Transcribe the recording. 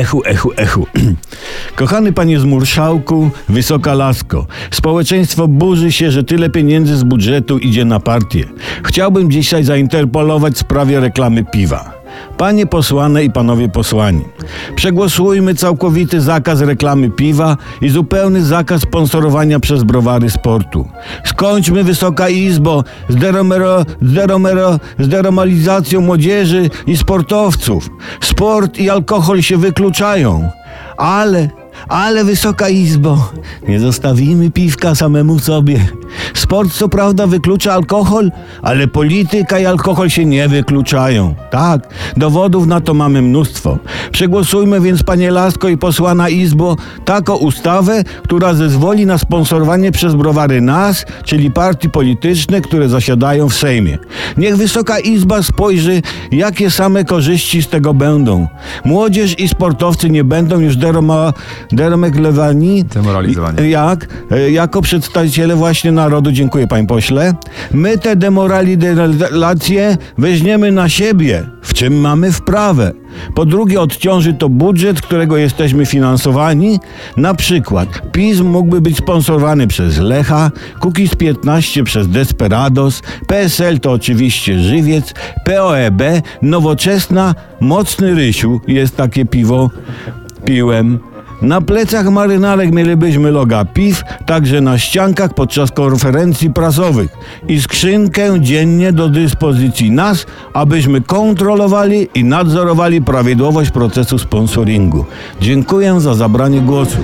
Echu, echu, echu. Kochany panie z Murszałku, wysoka lasko. Społeczeństwo burzy się, że tyle pieniędzy z budżetu idzie na partię. Chciałbym dzisiaj zainterpolować w sprawie reklamy piwa. Panie posłane i panowie posłani, przegłosujmy całkowity zakaz reklamy piwa i zupełny zakaz sponsorowania przez browary sportu. Skończmy, Wysoka Izbo, z, deromero, deromero, deromalizacją młodzieży i sportowców. Sport i alkohol się wykluczają. Ale, ale Wysoka Izbo, nie zostawimy piwka samemu sobie. Sport co prawda wyklucza alkohol, ale polityka i alkohol się nie wykluczają. Tak, dowodów na to mamy mnóstwo. Przegłosujmy więc, panie Lasko i posłana Izbo, taką ustawę, która zezwoli na sponsorowanie przez browary nas, czyli partii polityczne, które zasiadają w Sejmie. Niech Wysoka Izba spojrzy, jakie same korzyści z tego będą. Młodzież i sportowcy nie będą już deroma. Demoralizowani. Jak? E, Jako przedstawiciele właśnie narodu, dziękuję panie pośle, my te demoralizacje weźmiemy na siebie, w czym mamy wprawę. Po drugie, odciąży to budżet, którego jesteśmy finansowani. Na przykład PiS mógłby być sponsorowany przez Lecha, Kukiz 15 przez Desperados, PSL to oczywiście Żywiec, POEB, Nowoczesna, Mocny Rysiu, jest takie piwo, piłem. Na plecach marynarek mielibyśmy loga piw, także na ściankach podczas konferencji prasowych i skrzynkę dziennie do dyspozycji nas, abyśmy kontrolowali i nadzorowali prawidłowość procesu sponsoringu. Dziękuję za zabranie głosu.